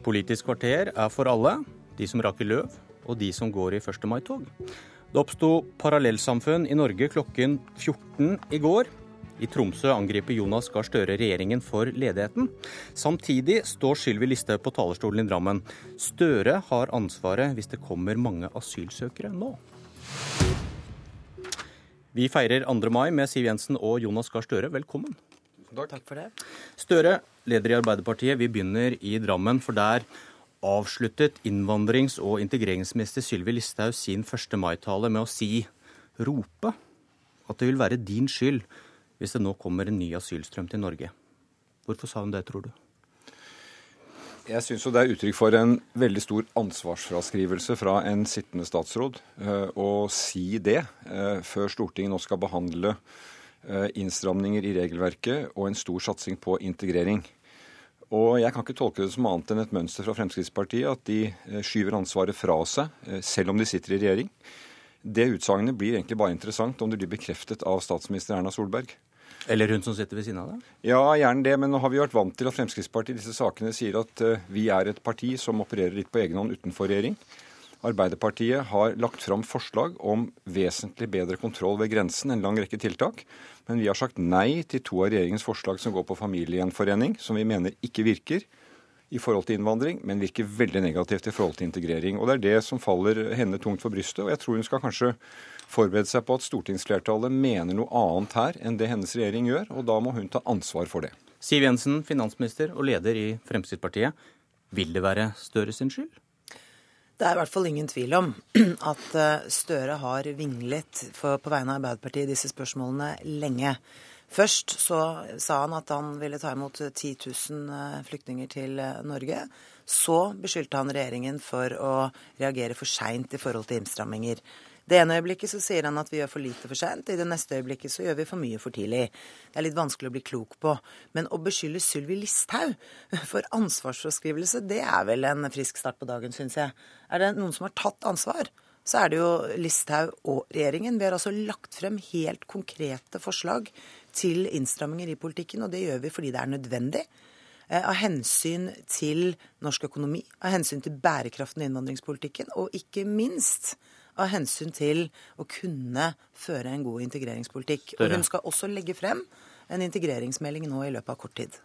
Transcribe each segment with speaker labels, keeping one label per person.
Speaker 1: Politisk kvarter er for alle, de som raker løv og de som går i 1. mai-tog. Det oppsto parallellsamfunn i Norge klokken 14 i går. I Tromsø angriper Jonas Gahr Støre regjeringen for ledigheten. Samtidig står Sylvi Listhaug på talerstolen i Drammen. Støre har ansvaret hvis det kommer mange asylsøkere nå. Vi feirer 2. mai med Siv Jensen og Jonas Gahr Støre. Velkommen.
Speaker 2: Takk for det.
Speaker 1: Støre, leder i Arbeiderpartiet. Vi begynner i Drammen, for der avsluttet innvandrings- og integreringsminister Sylvi Listhaug sin 1. mai-tale med å si, rope, at det vil være din skyld hvis det nå kommer en ny asylstrøm til Norge. Hvorfor sa hun det, tror du?
Speaker 3: Jeg syns det er uttrykk for en veldig stor ansvarsfraskrivelse fra en sittende statsråd eh, å si det eh, før Stortinget nå skal behandle eh, innstramninger i regelverket og en stor satsing på integrering. Og jeg kan ikke tolke det som annet enn et mønster fra Fremskrittspartiet at de skyver ansvaret fra seg, selv om de sitter i regjering. Det utsagnet blir egentlig bare interessant om det blir bekreftet av statsminister Erna Solberg.
Speaker 1: Eller hun som sitter ved siden av deg?
Speaker 3: Ja, gjerne det. Men nå har vi vært vant til at Fremskrittspartiet i disse sakene sier at vi er et parti som opererer litt på egen hånd utenfor regjering. Arbeiderpartiet har lagt fram forslag om vesentlig bedre kontroll ved grensen, en lang rekke tiltak. Men vi har sagt nei til to av regjeringens forslag som går på familiegjenforening, som vi mener ikke virker i forhold til innvandring, men virker veldig negativt i forhold til integrering. Og Det er det som faller henne tungt for brystet. og jeg tror hun skal kanskje forberede seg på at stortingsflertallet mener noe annet her enn det hennes regjering gjør, og da må hun ta ansvar for det.
Speaker 1: Siv Jensen, finansminister og leder i Fremskrittspartiet. Vil det være Støre sin skyld?
Speaker 2: Det er i hvert fall ingen tvil om at eh, Støre har vinglet på vegne av Arbeiderpartiet disse spørsmålene lenge. Først så sa han at han ville ta imot 10 000 eh, flyktninger til eh, Norge. Så beskyldte han regjeringen for å reagere for seint i forhold til innstramminger. Det ene øyeblikket så sier han at vi gjør for lite for sent, i det neste øyeblikket så gjør vi for mye for tidlig. Det er litt vanskelig å bli klok på. Men å beskylde Sylvi Listhaug for ansvarsforskrivelse, det er vel en frisk start på dagen, syns jeg. Er det noen som har tatt ansvar? så er det jo Listhaug og regjeringen. Vi har altså lagt frem helt konkrete forslag til innstramminger i politikken, og det gjør vi fordi det er nødvendig. Eh, av hensyn til norsk økonomi, av hensyn til bærekraften i innvandringspolitikken, og ikke minst av hensyn til å kunne føre en god integreringspolitikk. Og hun skal også legge frem en integreringsmelding nå i løpet av kort tid.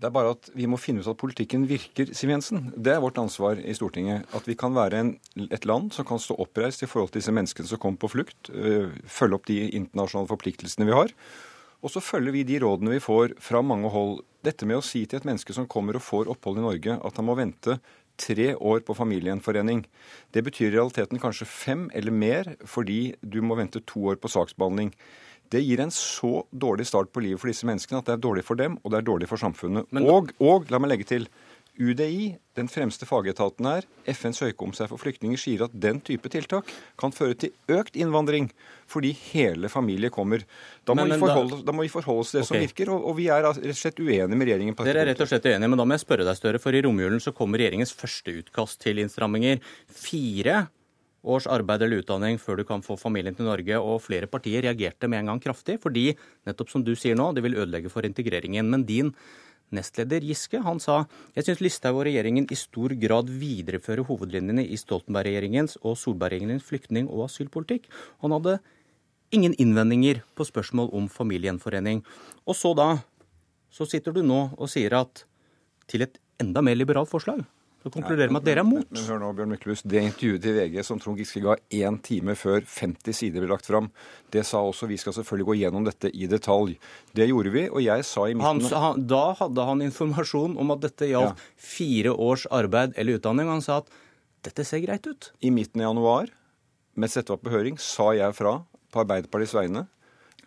Speaker 3: Det er bare at vi må finne ut at politikken virker, Siv Jensen. Det er vårt ansvar i Stortinget. At vi kan være en, et land som kan stå oppreist i forhold til disse menneskene som kommer på flukt. Øh, følge opp de internasjonale forpliktelsene vi har. Og så følger vi de rådene vi får fra mange hold. Dette med å si til et menneske som kommer og får opphold i Norge, at han må vente tre år på familiegjenforening. Det betyr i realiteten kanskje fem eller mer, fordi du må vente to år på saksbehandling. Det gir en så dårlig start på livet for disse menneskene at det er dårlig for dem, og det er dårlig for samfunnet. Og, og, la meg legge til, UDI, den fremste fagetaten her, FNs høykommissær for flyktninger, sier at den type tiltak kan føre til økt innvandring fordi hele familier kommer. Da må, men, men, vi, forholde, da... må vi, forholde, oss til det okay. som virker, og, og, vi er rett og slett uenige med regjeringen. på
Speaker 1: Dere er rett og slett uenige, men da må jeg spørre deg, Støre, for i romjulen så kommer regjeringens første utkast til innstramminger. Fire års arbeid eller utdanning før du kan få familien til Norge. Og flere partier reagerte med en gang kraftig, fordi nettopp som du sier nå, det vil ødelegge for integreringen. Men din Nestleder Giske han sa jeg syns Listhaug og regjeringen i stor grad viderefører hovedlinjene i Stoltenberg-regjeringens og Solberg-regjeringens flyktning- og asylpolitikk. Han hadde ingen innvendinger på spørsmål om familiegjenforening. Og så da, så sitter du nå og sier at til et enda mer liberalt forslag. Så konkluderer med at dere er mot.
Speaker 3: Men, hør nå, Bjørn Myklebust. Det intervjuet til VG som Trond Giske ga én time før 50 sider ble lagt fram, det sa også vi skal selvfølgelig gå gjennom dette i detalj. Det gjorde vi, og jeg sa i midten
Speaker 1: han, han, Da hadde han informasjon om at dette gjaldt ja. fire års arbeid eller utdanning. Han sa at dette ser greit ut.
Speaker 3: I midten av januar, mens dette var på høring, sa jeg fra på Arbeiderpartiets vegne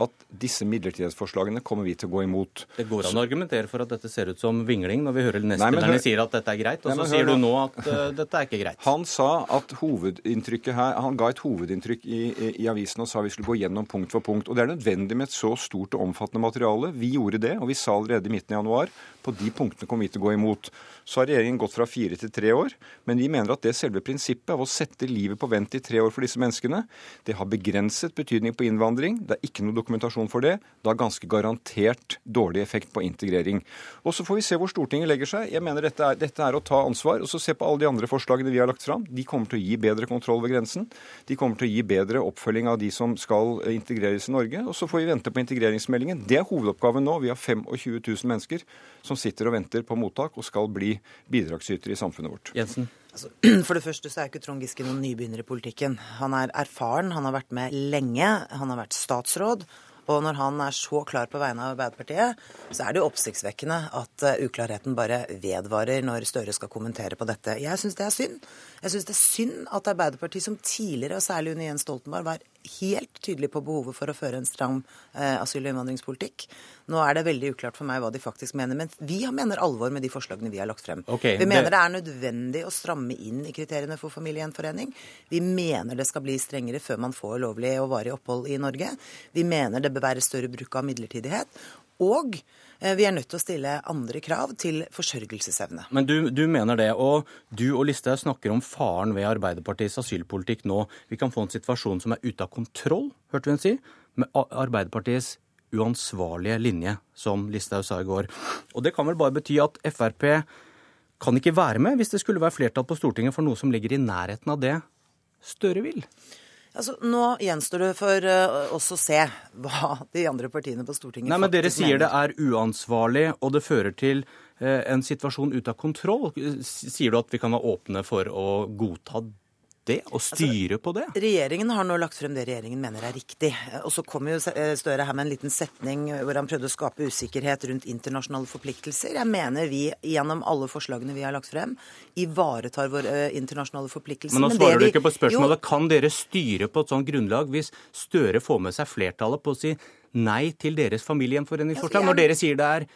Speaker 3: at disse midlertidighetsforslagene kommer vi til å gå imot.
Speaker 1: Det går an å argumentere for at dette ser ut som vingling, når vi hører nestlederne sier at dette er greit, og nei, så sier du nå at uh, dette er ikke greit.
Speaker 3: Han sa at hovedinntrykket her, han ga et hovedinntrykk i, i, avisen og sa vi skulle gå gjennom punkt for punkt. Og det er nødvendig med et så stort og omfattende materiale. Vi gjorde det, og vi sa allerede i midten av januar på de punktene kommer vi til å gå imot. Så har regjeringen gått fra fire til tre år, men vi mener at det selve prinsippet av å sette livet på vent i tre år for disse menneskene, det har begrenset betydning på innvandring. Det er ikke noe dokumentasjon for det, da ganske garantert dårlig effekt på integrering. Og Så får vi se hvor Stortinget legger seg. Jeg mener dette er, dette er å ta ansvar. og så Se på alle de andre forslagene vi har lagt fram. De kommer til å gi bedre kontroll ved grensen. De kommer til å gi bedre oppfølging av de som skal integreres i Norge. Og så får vi vente på integreringsmeldingen. Det er hovedoppgaven nå. Vi har 25 000 mennesker som sitter og venter på mottak og skal bli bidragsytere i samfunnet vårt.
Speaker 1: Jensen.
Speaker 2: Altså, for det første så er ikke Trond Giske noen nybegynner i politikken. Han er erfaren, han har vært med lenge, han har vært statsråd. Og når han er så klar på vegne av Arbeiderpartiet, så er det jo oppsiktsvekkende at uh, uklarheten bare vedvarer når Støre skal kommentere på dette. Jeg syns det er synd. Jeg syns det er synd at Arbeiderpartiet, som tidligere, og særlig under Jens Stoltenberg, var helt tydelig på behovet for å føre en stram eh, asyl- og innvandringspolitikk. Nå er det veldig uklart for meg hva de faktisk mener, men vi mener alvor med de forslagene vi har lagt frem.
Speaker 1: Okay,
Speaker 2: vi mener det... det er nødvendig å stramme inn i kriteriene for familiegjenforening. Vi mener det skal bli strengere før man får lovlig og varig opphold i Norge. Vi mener det bør være større bruk av midlertidighet. Og vi er nødt til å stille andre krav til forsørgelsesevne.
Speaker 1: Men du, du, mener det, og du og Listhaug snakker om faren ved Arbeiderpartiets asylpolitikk nå. Vi kan få en situasjon som er ute av kontroll, hørte vi henne si, med Arbeiderpartiets uansvarlige linje, som Listhaug sa i går. Og det kan vel bare bety at Frp kan ikke være med hvis det skulle være flertall på Stortinget for noe som ligger i nærheten av det Støre vil?
Speaker 2: Altså, Nå gjenstår det for uh, oss å se hva de andre partiene på Stortinget
Speaker 1: Nei, men Dere sier mener. det er uansvarlig, og det fører til uh, en situasjon ute av kontroll. Sier du at vi kan være åpne for å godta det, og altså, styre altså, på det?
Speaker 2: Regjeringen har nå lagt frem det regjeringen mener er riktig. Og så kommer jo eh, Støre her med en liten setning hvor han prøvde å skape usikkerhet rundt internasjonale forpliktelser. Jeg mener vi gjennom alle forslagene vi har lagt frem, ivaretar våre uh, internasjonale forpliktelser.
Speaker 1: Men nå svarer Men du ikke på spørsmålet. Jo, kan dere styre på et sånt grunnlag hvis Støre får med seg flertallet på å si nei til deres familiegjenforeningsforslag, når dere sier det er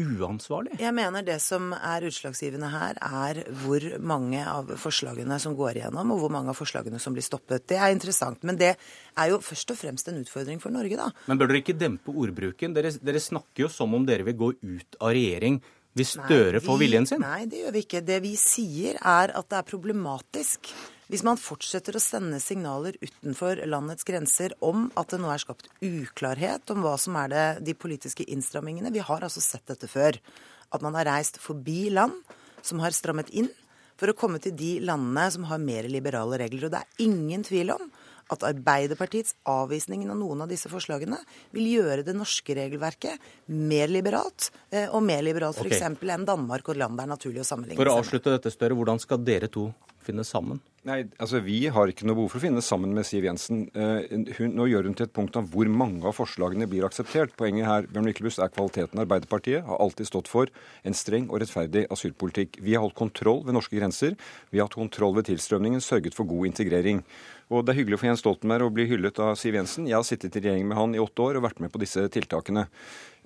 Speaker 1: uansvarlig?
Speaker 2: Jeg mener det som er utslagsgivende her, er hvor mange av forslagene som går igjennom, og hvor mange av forslagene som blir stoppet. Det er interessant. Men det er jo først og fremst en utfordring for Norge, da.
Speaker 1: Men bør dere ikke dempe ordbruken? Dere, dere snakker jo som om dere vil gå ut av regjering hvis Støre får viljen sin?
Speaker 2: Nei, det gjør vi ikke. Det vi sier er at det er problematisk hvis man fortsetter å sende signaler utenfor landets grenser om at det nå er skapt uklarhet om hva som er det, de politiske innstrammingene Vi har altså sett dette før. At man har reist forbi land som har strammet inn, for å komme til de landene som har mer liberale regler. Og det er ingen tvil om at Arbeiderpartiets avvisning av noen av disse forslagene vil gjøre det norske regelverket mer liberalt, eh, og mer liberalt f.eks. Okay. enn Danmark og land det er naturlig å sammenligne
Speaker 1: seg med. For å avslutte dette, større, hvordan skal dere to finne sammen?
Speaker 3: Nei, altså Vi har ikke noe behov for å finne sammen med Siv Jensen. Uh, hun, nå gjør hun til et punkt om hvor mange av forslagene blir akseptert. Poenget her Bjørn Myklebust, er kvaliteten. Arbeiderpartiet har alltid stått for en streng og rettferdig asylpolitikk. Vi har holdt kontroll ved norske grenser. Vi har hatt kontroll ved tilstrømningen, sørget for god integrering. Og Det er hyggelig for Jens Stoltenberg å bli hyllet av Siv Jensen. Jeg har sittet i regjering med han i åtte år og vært med på disse tiltakene.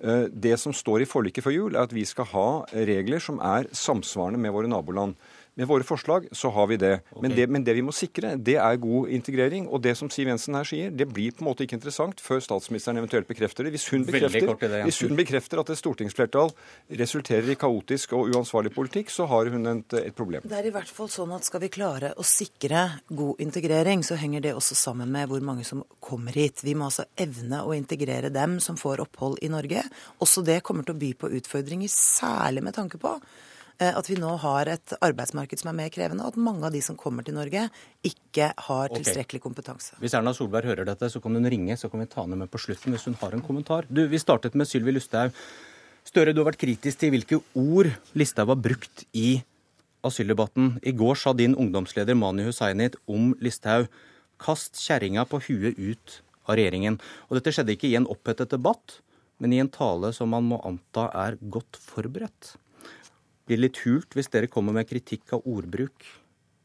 Speaker 3: Eh, det som står i forliket før jul, er at vi skal ha regler som er samsvarende med våre naboland. Med våre forslag så har vi det. Okay. Men det. Men det vi må sikre, det er god integrering. Og det som Siv Jensen her sier, det blir på en måte ikke interessant før statsministeren eventuelt bekrefter det. Hvis hun bekrefter, det, hvis hun bekrefter at et stortingsflertall resulterer i kaotisk og uansvarlig politikk, så har hun et, et problem.
Speaker 2: Det er i hvert fall sånn at skal vi klare å sikre god integrering, så henger det også sammen med hvor mange som kommer hit. Vi må altså evne å integrere dem som får opphold i Norge. Også det kommer til å by på utfordringer, særlig med tanke på at vi nå har et arbeidsmarked som er mer krevende, og at mange av de som kommer til Norge, ikke har tilstrekkelig kompetanse.
Speaker 1: Hvis Erna Solberg hører dette, så kan hun ringe, så kan vi ta henne med på slutten hvis hun har en kommentar. Du, Vi startet med Sylvi Lusthaug. Støre, du har vært kritisk til hvilke ord Listhaug har brukt i asyldebatten. I går sa din ungdomsleder Mani Hussainit om Listhaug kast kjerringa på huet ut av regjeringen. Og dette skjedde ikke i en opphetet debatt, men i en tale som man må anta er godt forberedt blir litt hult hvis dere kommer med kritikk av ordbruk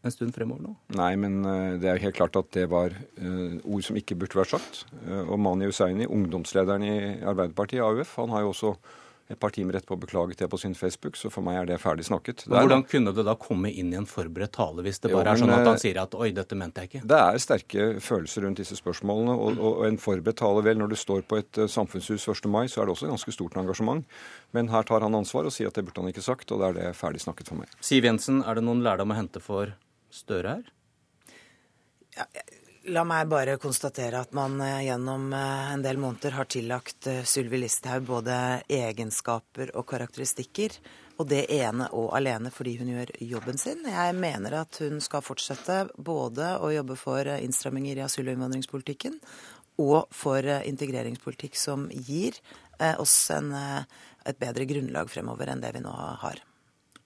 Speaker 1: en stund fremover nå?
Speaker 3: Nei, men uh, det er jo helt klart at det var uh, ord som ikke burde vært sagt. Uh, og Mani Hussaini, ungdomslederen i Arbeiderpartiet, AUF, han har jo også et par timer etterpå beklaget det på sin Facebook, så for meg er det ferdig snakket.
Speaker 1: Men hvordan kunne det da komme inn i en forberedt tale hvis det bare jo, er sånn at han eh, sier at oi, dette mente jeg ikke?
Speaker 3: Det er sterke følelser rundt disse spørsmålene, og, og en forberedt tale vel, når du står på et uh, samfunnshus 1. mai, så er det også ganske stort engasjement. Men her tar han ansvar og sier at det burde han ikke sagt, og da er det ferdig snakket for meg.
Speaker 1: Siv Jensen, er det noen lærdom å hente for Støre her?
Speaker 2: Ja, jeg La meg bare konstatere at man eh, gjennom eh, en del måneder har tillagt eh, Sylvi Listhaug både egenskaper og karakteristikker. Og det ene og alene fordi hun gjør jobben sin. Jeg mener at hun skal fortsette både å jobbe for innstramminger i asyl- og innvandringspolitikken og for integreringspolitikk som gir oss en, et bedre grunnlag fremover enn det vi nå har.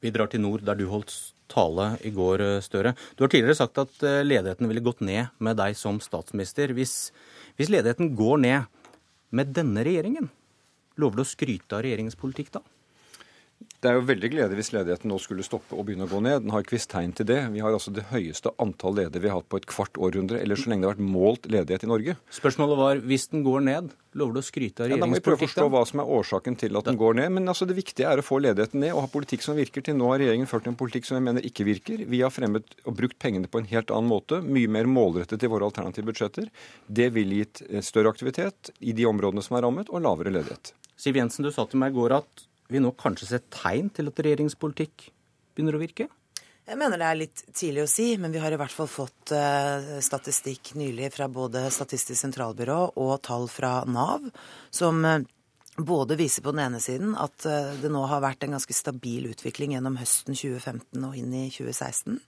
Speaker 1: Vi drar til nord, der du holdt tale i går, eh, Støre. Du har tidligere sagt at eh, ledigheten ville gått ned med deg som statsminister. Hvis, hvis ledigheten går ned med denne regjeringen, lover du å skryte av regjeringens politikk da?
Speaker 3: Det er jo veldig gledelig hvis ledigheten nå skulle stoppe og begynne å gå ned. Den har ikke visst tegn til det. Vi har altså det høyeste antall ledige vi har hatt på et kvart århundre, eller så lenge det har vært målt ledighet i Norge.
Speaker 1: Spørsmålet var hvis den går ned, lover du å skryte av regjeringspolitikken? Ja, da må vi prøve
Speaker 3: å forstå hva som er årsaken til at den går ned. Men altså det viktige er å få ledigheten ned og ha politikk som virker. Til nå har regjeringen ført en politikk som jeg mener ikke virker. Vi har fremmet og brukt pengene på en helt annen måte, mye mer målrettet i våre alternative budsjetter. Det ville gitt større aktivitet i de områdene som er rammet, og lavere ledighet.
Speaker 1: Siv Jensen, du sa til meg i går at vi nå kanskje se tegn til at regjeringspolitikk begynner å virke?
Speaker 2: Jeg mener det er litt tidlig å si, men vi har i hvert fall fått uh, statistikk nylig fra både Statistisk sentralbyrå og tall fra Nav, som uh, både viser på den ene siden at uh, det nå har vært en ganske stabil utvikling gjennom høsten 2015 og inn i 2016.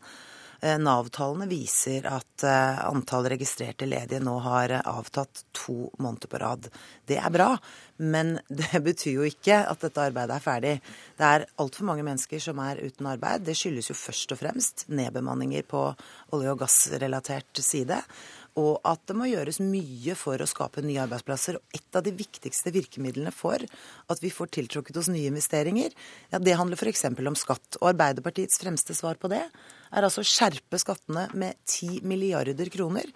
Speaker 2: Eh, Nav-tallene viser at eh, antall registrerte ledige nå har avtatt to måneder på rad. Det er bra, men det betyr jo ikke at dette arbeidet er ferdig. Det er altfor mange mennesker som er uten arbeid. Det skyldes jo først og fremst nedbemanninger på olje- og gassrelatert side og at det må gjøres mye for å skape nye arbeidsplasser. Og et av de viktigste virkemidlene for at vi får tiltrukket oss nye investeringer, ja, det handler f.eks. om skatt. Og Arbeiderpartiets fremste svar på det er altså å skjerpe skattene med 10 milliarder kroner.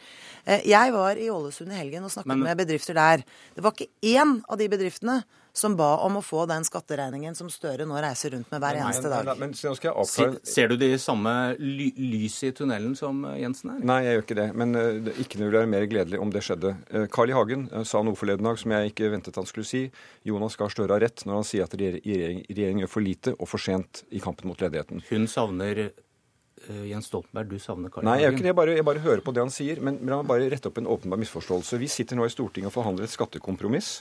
Speaker 2: Eh, jeg var i Ålesund i helgen og snakket Men... med bedrifter der. Det var ikke én av de bedriftene som ba om å få den skatteregningen som Støre nå reiser rundt med hver eneste dag.
Speaker 3: Men, men, men, ser,
Speaker 1: ser du de samme ly lyset i tunnelen som eh, Jensen er?
Speaker 3: Nei, jeg gjør ikke det. Men uh, ikke noe ville være mer gledelig om det skjedde. Uh, Carl I. Hagen uh, sa noe forleden dag som jeg ikke ventet han skulle si. Jonas Gahr Støre har rett når han sier at regjeringen regjering gjør for lite og for sent i kampen mot ledigheten.
Speaker 1: Hun savner Jens Stoltenberg, du savner Karl
Speaker 3: Nei, jeg ikke det. Jeg bare, jeg bare hører på det han sier. Men la meg bare rette opp en åpenbar misforståelse. Vi sitter nå i Stortinget og forhandler et skattekompromiss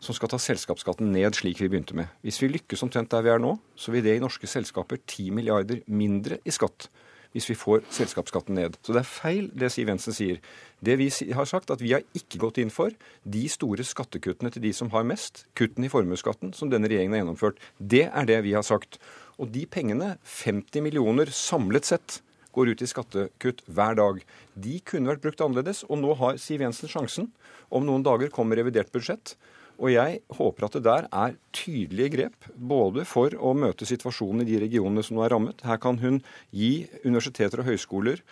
Speaker 3: som skal ta selskapsskatten ned slik vi begynte med. Hvis vi lykkes omtrent der vi er nå, så vil det i norske selskaper 10 milliarder mindre i skatt hvis vi får selskapsskatten ned. Så det er feil det Siv Jensen sier. Det vi har sagt, at vi har ikke gått inn for de store skattekuttene til de som har mest, kuttene i formuesskatten, som denne regjeringen har gjennomført. Det er det vi har sagt. Og de pengene, 50 millioner samlet sett, går ut i skattekutt hver dag. De kunne vært brukt annerledes, og nå har Siv Jensen sjansen. Om noen dager kommer revidert budsjett. Og jeg håper at det der er tydelige grep, både for å møte situasjonen i de regionene som nå er rammet. Her kan hun gi universiteter og høyskoler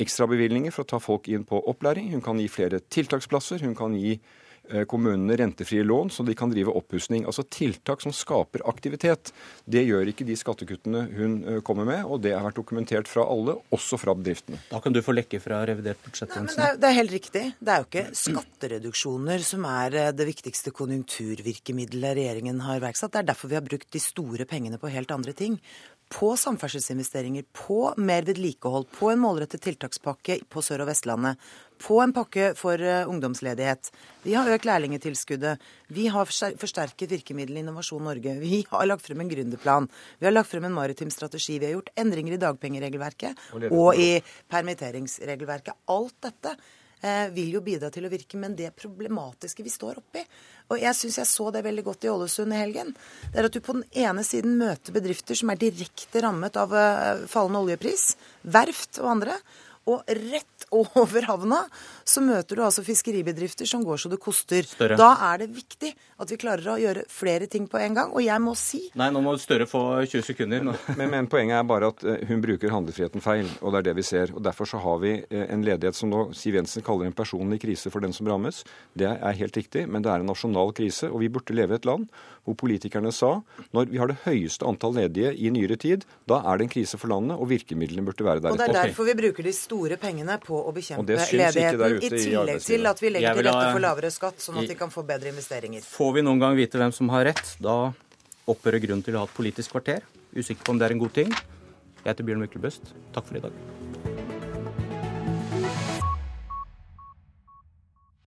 Speaker 3: ekstrabevilgninger for å ta folk inn på opplæring. Hun kan gi flere tiltaksplasser. Hun kan gi kommunene rentefrie lån, så de kan drive oppussing. Altså tiltak som skaper aktivitet. Det gjør ikke de skattekuttene hun eh, kommer med, og det har vært dokumentert fra alle, også fra bedriftene.
Speaker 1: Da kan du få lekke fra revidert budsjett.
Speaker 2: Det, er, det er helt riktig. Det er jo ikke skattereduksjoner som er eh, det viktigste konjunkturvirkemiddelet regjeringen har iverksatt. Det er derfor vi har brukt de store pengene på helt andre ting på samferdselsinvesteringer, på mer vedlikehold, på en målrettet tiltakspakke på Sør- og Vestlandet, på en pakke for uh, ungdomsledighet. Vi har økt lærlingetilskuddet. Vi har forsterket virkemidlene Innovasjon Norge. Vi har lagt frem en gründerplan. Vi har lagt frem en maritim strategi. Vi har gjort endringer i dagpengeregelverket og, og i permitteringsregelverket. Alt dette Eh, vil jo bidra til å virke. Men det problematiske vi står oppi, og jeg syns jeg så det veldig godt i Ålesund i helgen, det er at du på den ene siden møter bedrifter som er direkte rammet av eh, fallende oljepris, verft og andre. Og rett over havna så møter du altså fiskeribedrifter som går så det koster. Større. Da er det viktig at vi klarer å gjøre flere ting på en gang. Og jeg må si
Speaker 1: Nei, nå må Støre få 20 sekunder.
Speaker 3: men, men, poenget er bare at eh, hun bruker handlefriheten feil, og det er det vi ser. Og Derfor så har vi eh, en ledighet som nå Siv Jensen kaller en personlig krise for den som rammes. Det er helt riktig, men det er en nasjonal krise. Og vi burde leve i et land hvor politikerne sa når vi har det høyeste antall ledige i nyere tid, da er det en krise for landet, og virkemidlene burde være deretter.
Speaker 2: Og det er derfor vi bruker de store pengene på å bekjempe ledigheten, i tillegg til at vi legger til rette for lavere skatt, sånn at de kan få bedre investeringer.
Speaker 1: Får vi noen gang vite hvem som har rett? Da opphører grunnen til å ha et politisk kvarter. Usikker på om det er en god ting. Jeg heter Bjørn Myklebøst. Takk for i dag.